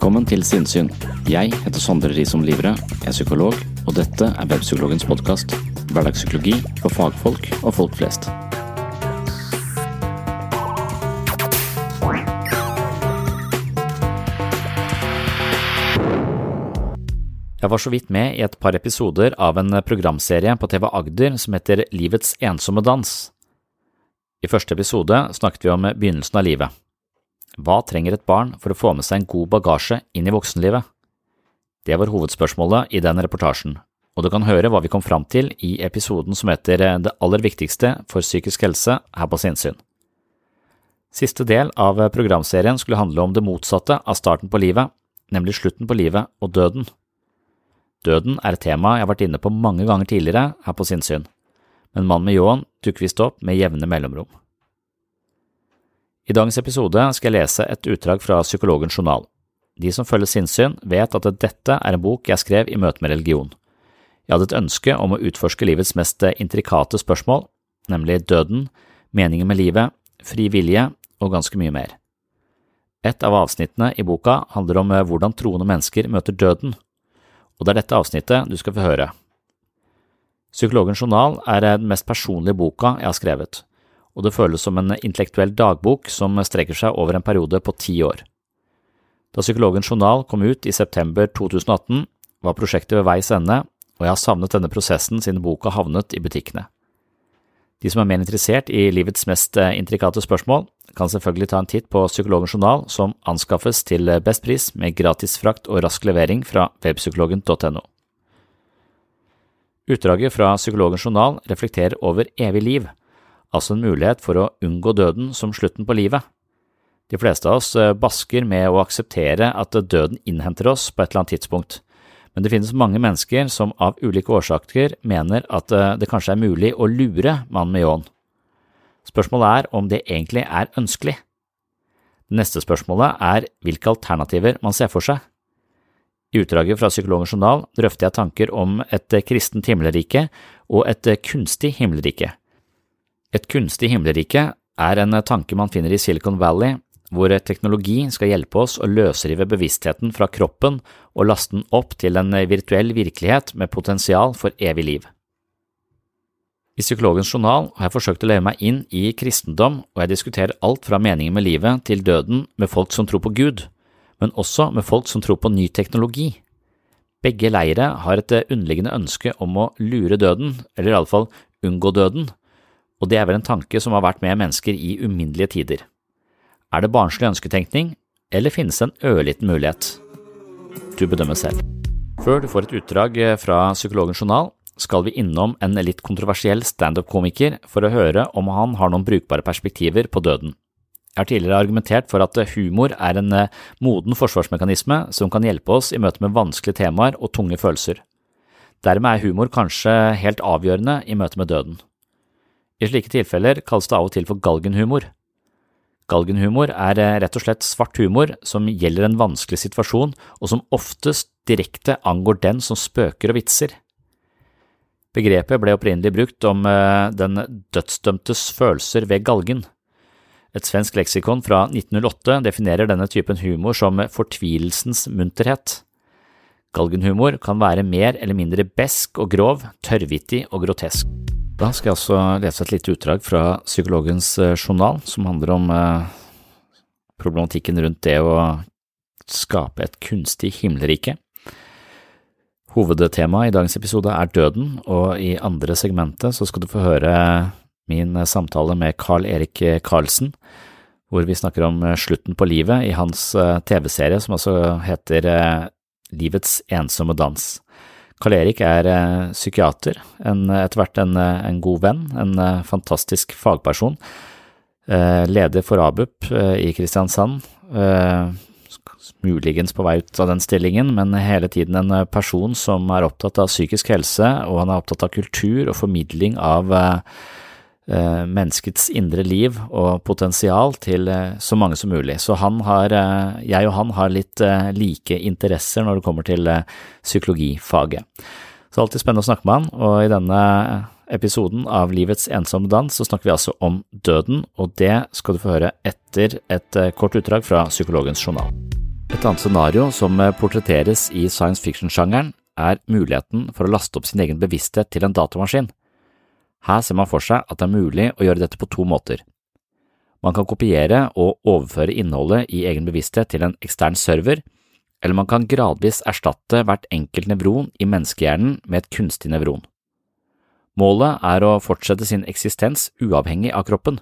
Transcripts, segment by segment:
Velkommen til Sinnsyn. Jeg heter Sondre Risom Livre, er psykolog, og dette er Webpsykologens podkast. Hverdagspsykologi for fagfolk og folk flest. Jeg var så vidt med i et par episoder av en programserie på TV Agder som heter Livets ensomme dans. I første episode snakket vi om begynnelsen av livet. Hva trenger et barn for å få med seg en god bagasje inn i voksenlivet? Det var hovedspørsmålet i den reportasjen, og du kan høre hva vi kom fram til i episoden som heter Det aller viktigste for psykisk helse her på sinnssyn. Siste del av programserien skulle handle om det motsatte av starten på livet, nemlig slutten på livet og døden. Døden er et tema jeg har vært inne på mange ganger tidligere her på sinnssyn, men mannen med ljåen dukker visst opp med jevne mellomrom. I dagens episode skal jeg lese et utdrag fra Psykologens journal. De som følger sinnssyn, vet at dette er en bok jeg skrev i møte med religion. Jeg hadde et ønske om å utforske livets mest intrikate spørsmål, nemlig døden, meningen med livet, fri vilje og ganske mye mer. Et av avsnittene i boka handler om hvordan troende mennesker møter døden, og det er dette avsnittet du skal få høre. Psykologens journal er den mest personlige boka jeg har skrevet og det føles som en intellektuell dagbok som strekker seg over en periode på ti år. Da Psykologens journal kom ut i september 2018, var prosjektet ved veis ende, og jeg har savnet denne prosessen siden boka havnet i butikkene. De som er mer interessert i livets mest eh, intrikate spørsmål, kan selvfølgelig ta en titt på Psykologens journal, som anskaffes til best pris med gratis frakt og rask levering fra webpsykologen.no. Utdraget fra Psykologens journal reflekterer over evig liv, altså en mulighet for å unngå døden som slutten på livet. De fleste av oss eh, basker med å akseptere at døden innhenter oss på et eller annet tidspunkt, men det finnes mange mennesker som av ulike årsaker mener at eh, det kanskje er mulig å lure mannen med ljåen. Spørsmålet er om det egentlig er ønskelig. Det neste spørsmålet er hvilke alternativer man ser for seg. I utdraget fra Psykologens journal drøfter jeg tanker om et kristent himmelrike og et kunstig himmelrike. Et kunstig himmelrike er en tanke man finner i Silicon Valley, hvor teknologi skal hjelpe oss å løsrive bevisstheten fra kroppen og laste den opp til en virtuell virkelighet med potensial for evig liv. I Psykologens journal har jeg forsøkt å leve meg inn i kristendom, og jeg diskuterer alt fra meningen med livet til døden med folk som tror på Gud, men også med folk som tror på ny teknologi. Begge leire har et underliggende ønske om å lure døden, eller iallfall unngå døden, og det er vel en tanke som har vært med mennesker i uminnelige tider. Er det barnslig ønsketenkning, eller finnes det en ørliten mulighet? Du bedømmer selv. Før du får et utdrag fra Psykologens journal, skal vi innom en litt kontroversiell standup-komiker for å høre om han har noen brukbare perspektiver på døden. Jeg har tidligere argumentert for at humor er en moden forsvarsmekanisme som kan hjelpe oss i møte med vanskelige temaer og tunge følelser. Dermed er humor kanskje helt avgjørende i møte med døden. I slike tilfeller kalles det av og til for galgenhumor. Galgenhumor er eh, rett og slett svart humor som gjelder en vanskelig situasjon, og som oftest direkte angår den som spøker og vitser. Begrepet ble opprinnelig brukt om eh, den dødsdømtes følelser ved galgen. Et svensk leksikon fra 1908 definerer denne typen humor som fortvilelsens munterhet. Galgenhumor kan være mer eller mindre besk og grov, tørrvittig og grotesk. Da skal jeg også lese et lite utdrag fra Psykologens eh, journal, som handler om eh, problematikken rundt det å skape et kunstig himmelrike. Hovedtemaet i dagens episode er døden, og i andre segmentet så skal du få høre min samtale med Carl Erik Karlsen, hvor vi snakker om slutten på livet i hans eh, TV-serie som altså heter Livets ensomme dans. Karl Erik er psykiater, psykiater, etter hvert en, eh, en, god venn, en eh, fantastisk fagperson. Eh, leder for ABUP eh, i Kristiansand. Eh, muligens på vei ut av den stillingen, men hele tiden en person som er opptatt av psykisk helse, og han er opptatt av kultur og formidling av Eh, menneskets indre liv og potensial til eh, så mange som mulig. Så han har, eh, jeg og han har litt like interesser når det kommer til psykologifaget. Så alltid spennende å snakke med han, og i denne episoden av Livets ensomme dans så snakker vi altså om døden, og det skal du få høre etter et kort utdrag fra Psykologens journal. Et annet scenario som portretteres i science fiction-sjangeren, er muligheten for å laste opp sin egen bevissthet til en datamaskin. Her ser man for seg at det er mulig å gjøre dette på to måter. Man kan kopiere og overføre innholdet i egen bevissthet til en ekstern server, eller man kan gradvis erstatte hvert enkelt nevron i menneskehjernen med et kunstig nevron. Målet er å fortsette sin eksistens uavhengig av kroppen.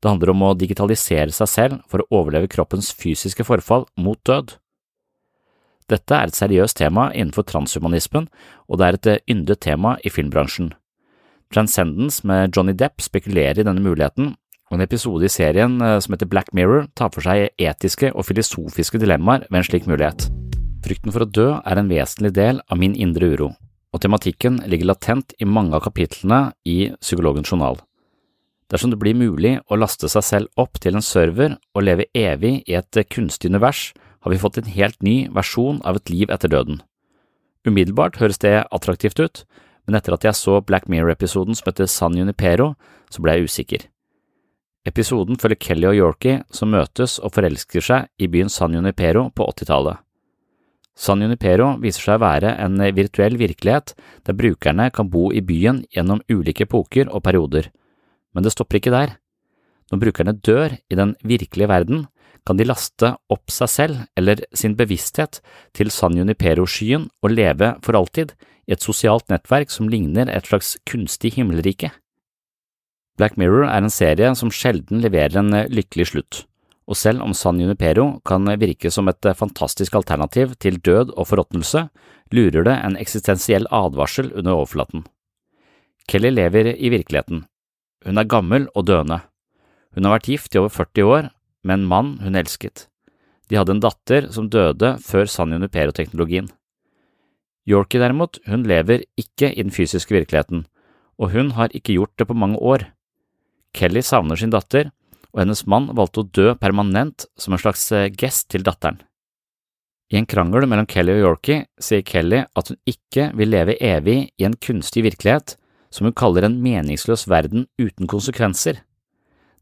Det handler om å digitalisere seg selv for å overleve kroppens fysiske forfall mot død. Dette er et seriøst tema innenfor transhumanismen, og det er et yndet tema i filmbransjen. Transcendence med Johnny Depp spekulerer i denne muligheten, og en episode i serien eh, som heter Black Mirror tar for seg etiske og filosofiske dilemmaer ved en slik mulighet. Frykten for å dø er en vesentlig del av min indre uro, og tematikken ligger latent i mange av kapitlene i Psykologens journal. Dersom det blir mulig å laste seg selv opp til en server og leve evig i et kunstig univers, har vi fått en helt ny versjon av et liv etter døden. Umiddelbart høres det attraktivt ut, men etter at jeg så Black Mirror-episoden som heter San Junipero, så ble jeg usikker. Episoden følger Kelly og Yorkie som møtes og forelsker seg i byen San Junipero på 80-tallet. San Junipero viser seg å være en virtuell virkelighet der brukerne kan bo i byen gjennom ulike epoker og perioder, men det stopper ikke der. Når brukerne dør i den virkelige verden, kan de laste opp seg selv eller sin bevissthet til San Junipero-skyen og leve for alltid i et sosialt nettverk som ligner et slags kunstig himmelrike. Black Mirror er en serie som sjelden leverer en eh, lykkelig slutt, og selv om San Junipero kan virke som et eh, fantastisk alternativ til død og forråtnelse, lurer det en eksistensiell advarsel under overflaten. Kelly lever i virkeligheten. Hun er gammel og døende. Hun har vært gift i over 40 år med en mann hun elsket. De hadde en datter som døde før San Junipero-teknologien. Yorkie derimot, hun lever ikke i den fysiske virkeligheten, og hun har ikke gjort det på mange år. Kelly savner sin datter, og hennes mann valgte å dø permanent som en slags eh, gest til datteren. I en krangel mellom Kelly og Yorkie sier Kelly at hun ikke vil leve evig i en kunstig virkelighet som hun kaller en meningsløs verden uten konsekvenser.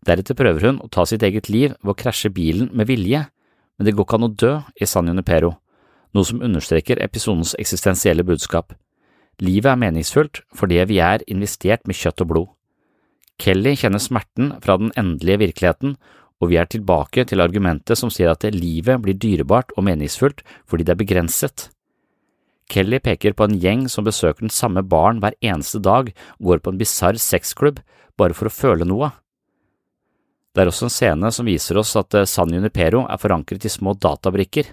Deretter prøver hun å ta sitt eget liv ved å krasje bilen med vilje, men det går ikke an å dø i San Junipero noe som understreker episodens eksistensielle budskap. Livet er meningsfullt fordi vi er investert med kjøtt og blod. Kelly kjenner smerten fra den endelige virkeligheten, og vi er tilbake til argumentet som sier at livet blir dyrebart og meningsfullt fordi det er begrenset. Kelly peker på en gjeng som besøker den samme baren hver eneste dag og går på en bisarr sexklubb bare for å føle noe. Det er også en scene som viser oss at San Junipero er forankret i små databrikker.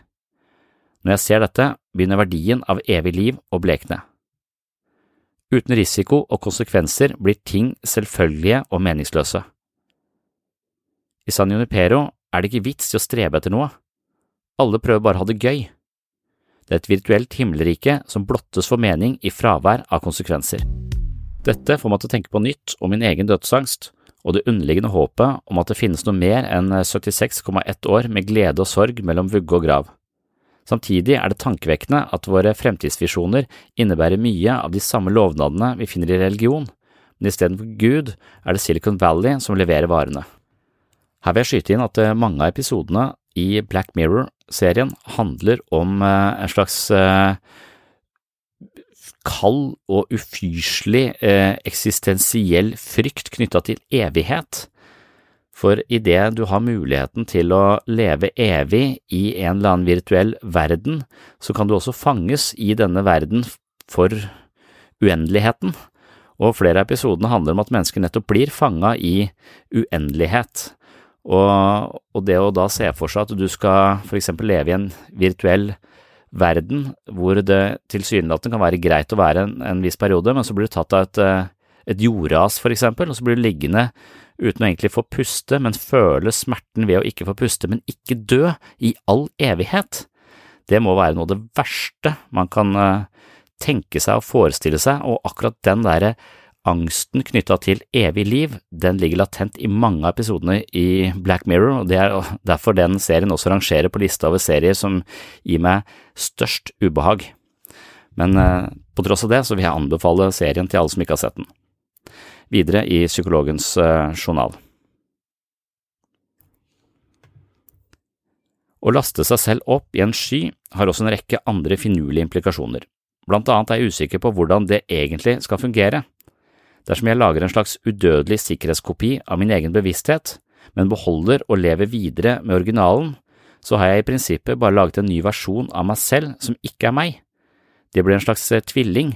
Når jeg ser dette, begynner verdien av evig liv å blekne. Uten risiko og konsekvenser blir ting selvfølgelige og meningsløse. I San Junipero er det ikke vits i å strebe etter noe. Alle prøver bare å ha det gøy. Det er et virtuelt himmelrike som blottes for mening i fravær av konsekvenser. Dette får meg til å tenke på nytt om min egen dødsangst, og det underliggende håpet om at det finnes noe mer enn 76,1 år med glede og sorg mellom vugge og grav. Samtidig er det tankevekkende at våre fremtidsvisjoner innebærer mye av de samme lovnadene vi finner i religion, men istedenfor Gud er det Silicon Valley som leverer varene. Her vil jeg skyte inn at eh, mange av episodene i Black Mirror-serien handler om eh, en slags eh, kald og ufyselig eksistensiell frykt knytta til evighet. For idet du har muligheten til å leve evig i en eller annen virtuell verden, så kan du også fanges i denne verden for uendeligheten. Og flere av episodene handler om at mennesker nettopp blir fanga i uendelighet. Og, og, det å da se for seg at du skal for eksempel leve i en virtuell verden hvor det tilsynelatende kan være greit å være en, en viss periode, men så blir du tatt av et, et jordras for eksempel, og så blir du liggende uten å egentlig få puste, men føle smerten ved å ikke få puste, men ikke dø i all evighet. Det må være noe av det verste man kan uh, tenke seg og forestille seg, og akkurat den derre angsten knytta til evig liv, den ligger latent i mange av episodene i Black Mirror, og det er derfor den serien også rangerer på lista over serier som gir meg størst ubehag. Men uh, på tross av det så vil jeg anbefale serien til alle som ikke har sett den videre i psykologens eh, journal. Å laste seg selv opp i en sky har også en rekke andre finurlige implikasjoner. Blant annet er jeg usikker på hvordan det egentlig skal fungere. Dersom jeg lager en slags udødelig sikkerhetskopi av min egen bevissthet, men beholder og lever videre med originalen, så har jeg i prinsippet bare laget en ny versjon av meg selv som ikke er meg. Det blir en slags eh, tvilling,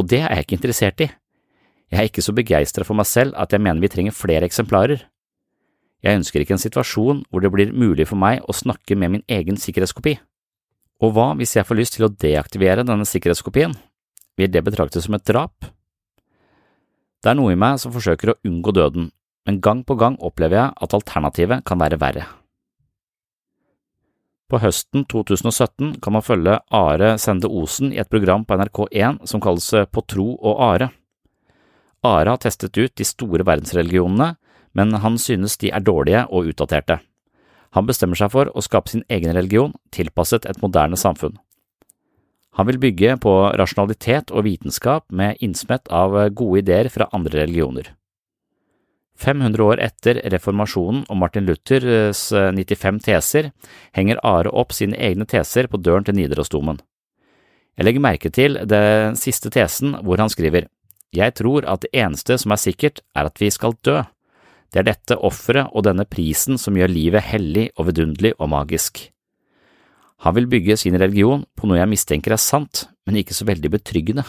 og det er jeg ikke interessert i. Jeg er ikke så begeistra for meg selv at jeg mener vi trenger flere eksemplarer. Jeg ønsker ikke en situasjon hvor det blir mulig for meg å snakke med min egen sikkerhetskopi. Og hva hvis jeg får lyst til å deaktivere denne sikkerhetskopien? Vil det betraktes som et drap? Det er noe i meg som forsøker å unngå døden, men gang på gang opplever jeg at alternativet kan være verre. På høsten 2017 kan man følge Are Sende Osen i et program på NRK1 som kalles På tro og Are. Are har testet ut de store verdensreligionene, men han synes de er dårlige og utdaterte. Han bestemmer seg for å skape sin egen religion, tilpasset et moderne samfunn. Han vil bygge på rasjonalitet og vitenskap med innsmett av gode ideer fra andre religioner. 500 år etter reformasjonen og Martin Luthers 95 teser henger Are opp sine egne teser på døren til Nidarosdomen. Jeg legger merke til den siste tesen hvor han skriver jeg tror at det eneste som er sikkert, er at vi skal dø. Det er dette offeret og denne prisen som gjør livet hellig og vidunderlig og magisk. Han vil bygge sin religion på noe jeg mistenker er sant, men ikke så veldig betryggende.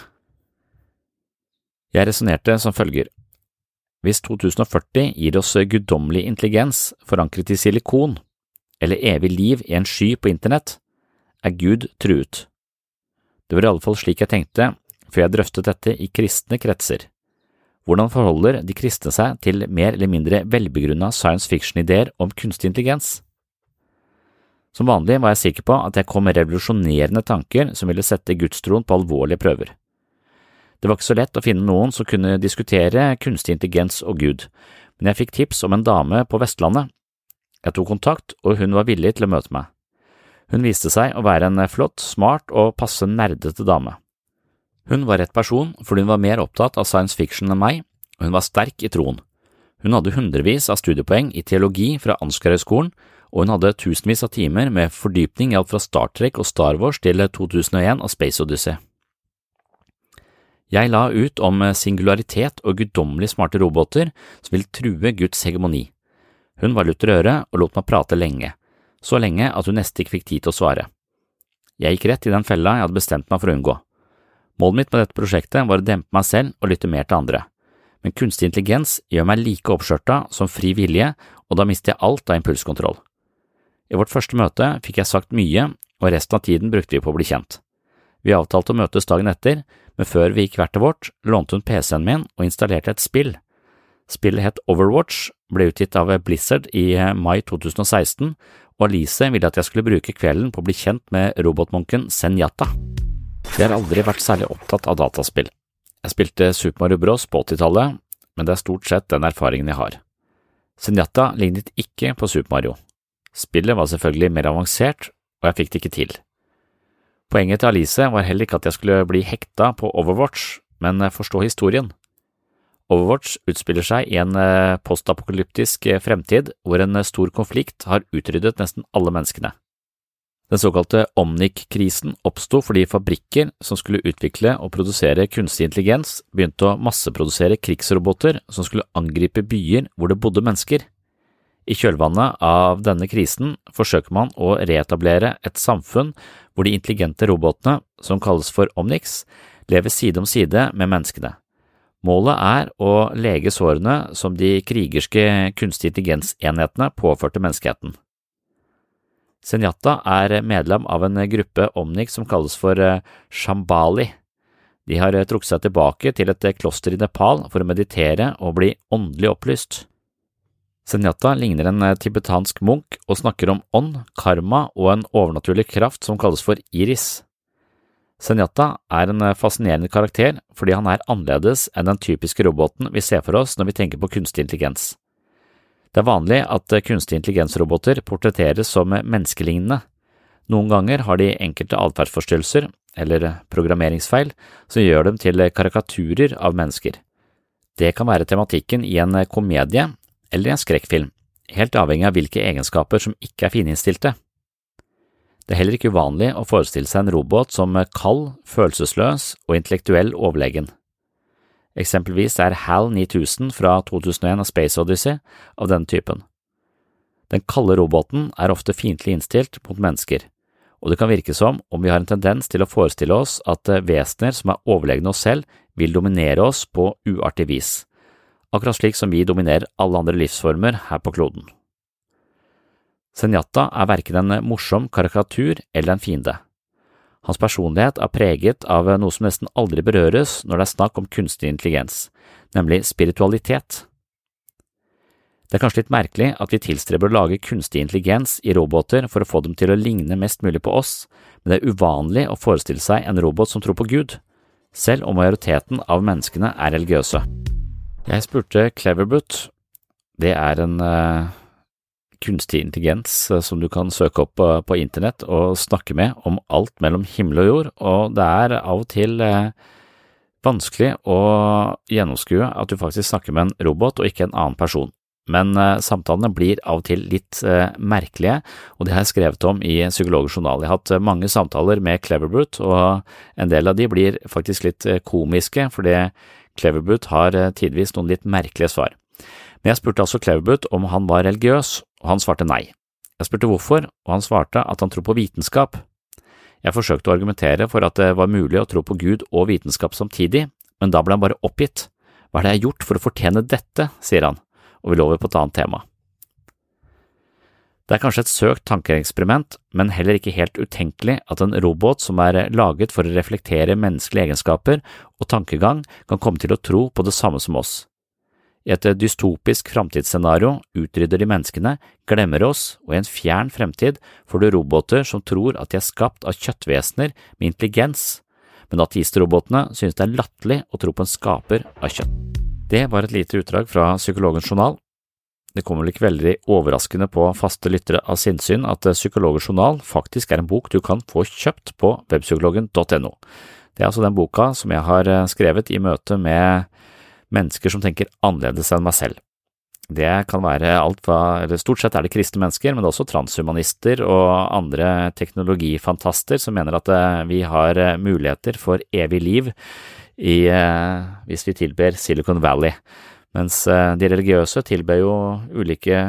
Jeg resonnerte som følger. Hvis 2040 gir oss guddommelig intelligens forankret i silikon, eller evig liv i en sky på internett, er Gud truet. Det var i alle fall slik jeg tenkte for jeg drøftet dette i kristne kretser. Hvordan forholder de kristne seg til mer eller mindre velbegrunna science fiction-ideer om kunstig intelligens? Som vanlig var jeg sikker på at jeg kom med revolusjonerende tanker som ville sette gudstroen på alvorlige prøver. Det var ikke så lett å finne noen som kunne diskutere kunstig intelligens og Gud, men jeg fikk tips om en dame på Vestlandet. Jeg tok kontakt, og hun var villig til å møte meg. Hun viste seg å være en flott, smart og passe nerdete dame. Hun var rett person fordi hun var mer opptatt av science fiction enn meg, og hun var sterk i troen. Hun hadde hundrevis av studiepoeng i teologi fra Ansgarhøgskolen, og hun hadde tusenvis av timer med fordypning i alt fra Star Trek og Star Wars til 2001 og Space Odyssey. Jeg la ut om singularitet og guddommelig smarte roboter som vil true Guds hegemoni. Hun var lutter øre og lot meg prate lenge, så lenge at hun nesten ikke fikk tid til å svare. Jeg gikk rett i den fella jeg hadde bestemt meg for å unngå. Målet mitt med dette prosjektet var å dempe meg selv og lytte mer til andre, men kunstig intelligens gjør meg like oppskjørta som fri vilje, og da mister jeg alt av impulskontroll. I vårt første møte fikk jeg sagt mye, og resten av tiden brukte vi på å bli kjent. Vi avtalte å møtes dagen etter, men før vi gikk hvert til vårt, lånte hun PC-en min og installerte et spill. Spillet het Overwatch, ble utgitt av Blizzard i mai 2016 og Alice ville at jeg skulle bruke kvelden på å bli kjent med robotmunken Senjata. Jeg har aldri vært særlig opptatt av dataspill. Jeg spilte Super Mario Bros på 80-tallet, men det er stort sett den erfaringen jeg har. Senjata lignet ikke på Super Mario. Spillet var selvfølgelig mer avansert, og jeg fikk det ikke til. Poenget til Alice var heller ikke at jeg skulle bli hekta på Overwatch, men forstå historien. Overwatch utspiller seg i en eh, postapokalyptisk eh, fremtid hvor en eh, stor konflikt har utryddet nesten alle menneskene. Den såkalte Omnik-krisen oppsto fordi fabrikker som skulle utvikle og produsere kunstig intelligens, begynte å masseprodusere krigsroboter som skulle angripe byer hvor det bodde mennesker. I kjølvannet av denne krisen forsøker man å reetablere et samfunn hvor de intelligente robotene, som kalles for Omnix, lever side om side med menneskene. Målet er å lege sårene som de krigerske kunstig intelligensenhetene påførte menneskeheten. Senjata er medlem av en gruppe omnik som kalles for eh, Shambali. De har eh, trukket seg tilbake til et eh, kloster i Nepal for å meditere og bli åndelig opplyst. Senjata ligner en tibetansk munk og snakker om ånd, karma og en overnaturlig kraft som kalles for iris. Senjata er en fascinerende karakter fordi han er annerledes enn den typiske roboten vi ser for oss når vi tenker på kunstig intelligens. Det er vanlig at kunstig intelligensroboter portretteres som menneskelignende. Noen ganger har de enkelte atferdsforstyrrelser, eller programmeringsfeil, som gjør dem til karikaturer av mennesker. Det kan være tematikken i en komedie eller en skrekkfilm, helt avhengig av hvilke egenskaper som ikke er fininnstilte. Det er heller ikke uvanlig å forestille seg en robot som kald, følelsesløs og intellektuell overlegen. Eksempelvis er HAL 9000 fra 2001 av Space Odyssey av denne typen. Den kalde roboten er ofte fiendtlig innstilt mot mennesker, og det kan virke som om vi har en tendens til å forestille oss at eh, vesener som er overlegne oss selv, vil dominere oss på uartig vis, akkurat slik som vi dominerer alle andre livsformer her på kloden. Senjata er verken en morsom karikatur eller en fiende. Hans personlighet er preget av noe som nesten aldri berøres når det er snakk om kunstig intelligens, nemlig spiritualitet. Det er kanskje litt merkelig at vi tilstreber å lage kunstig intelligens i roboter for å få dem til å ligne mest mulig på oss, men det er uvanlig å forestille seg en robot som tror på Gud, selv om majoriteten av menneskene er religiøse. Jeg spurte Cleverboot, det er en uh, kunstig intelligens eh, som du kan søke opp på internett og snakke med om alt mellom himmel og jord, og det er av og til eh, vanskelig å gjennomskue at du faktisk snakker med en robot og ikke en annen person. Men eh, samtalene blir av og til litt merkelige, og det har jeg skrevet om i Psykologers journal. Jeg har hatt mange samtaler med Cleverbrute, og en del av de blir faktisk litt komiske, fordi Cleverbrute har tidvis noen litt merkelige svar. Men jeg spurte altså Cleverbut om han var religiøs, og han svarte nei. Jeg spurte hvorfor, og han svarte at han tror på vitenskap. Jeg forsøkte å argumentere for at det var mulig å tro på Gud og vitenskap samtidig, men da ble han bare oppgitt. Hva er det jeg har gjort for å fortjene dette, sier han, og vil over på et annet tema. Det er kanskje et søkt tankeeksperiment, men heller ikke helt utenkelig at en robot som er laget for å reflektere menneskelige egenskaper og tankegang, kan komme til å tro på det samme som oss. I et dystopisk framtidsscenario utrydder de menneskene, glemmer oss, og i en fjern fremtid får du roboter som tror at de er skapt av kjøttvesener med intelligens, men ateistrobotene synes det er latterlig å tro på en skaper av kjøtt. Det var et lite utdrag fra Psykologens journal. Det kommer vel ikke veldig overraskende på faste lyttere av sinnssyn at Psykologens journal faktisk er en bok du kan få kjøpt på webpsykologen.no. Det er altså den boka som jeg har skrevet i møte med mennesker som tenker annerledes enn meg selv. Det kan være alt fra, eller stort sett er det kristne mennesker, men det er også transhumanister og andre teknologifantaster som mener at eh, vi har eh, muligheter for evig liv i, eh, hvis vi tilber Silicon Valley, mens de religiøse tilber jo ulike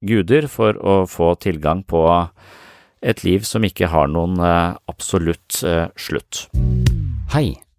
guder for å få tilgang på et liv som ikke har noen absolutt slutt. Hei!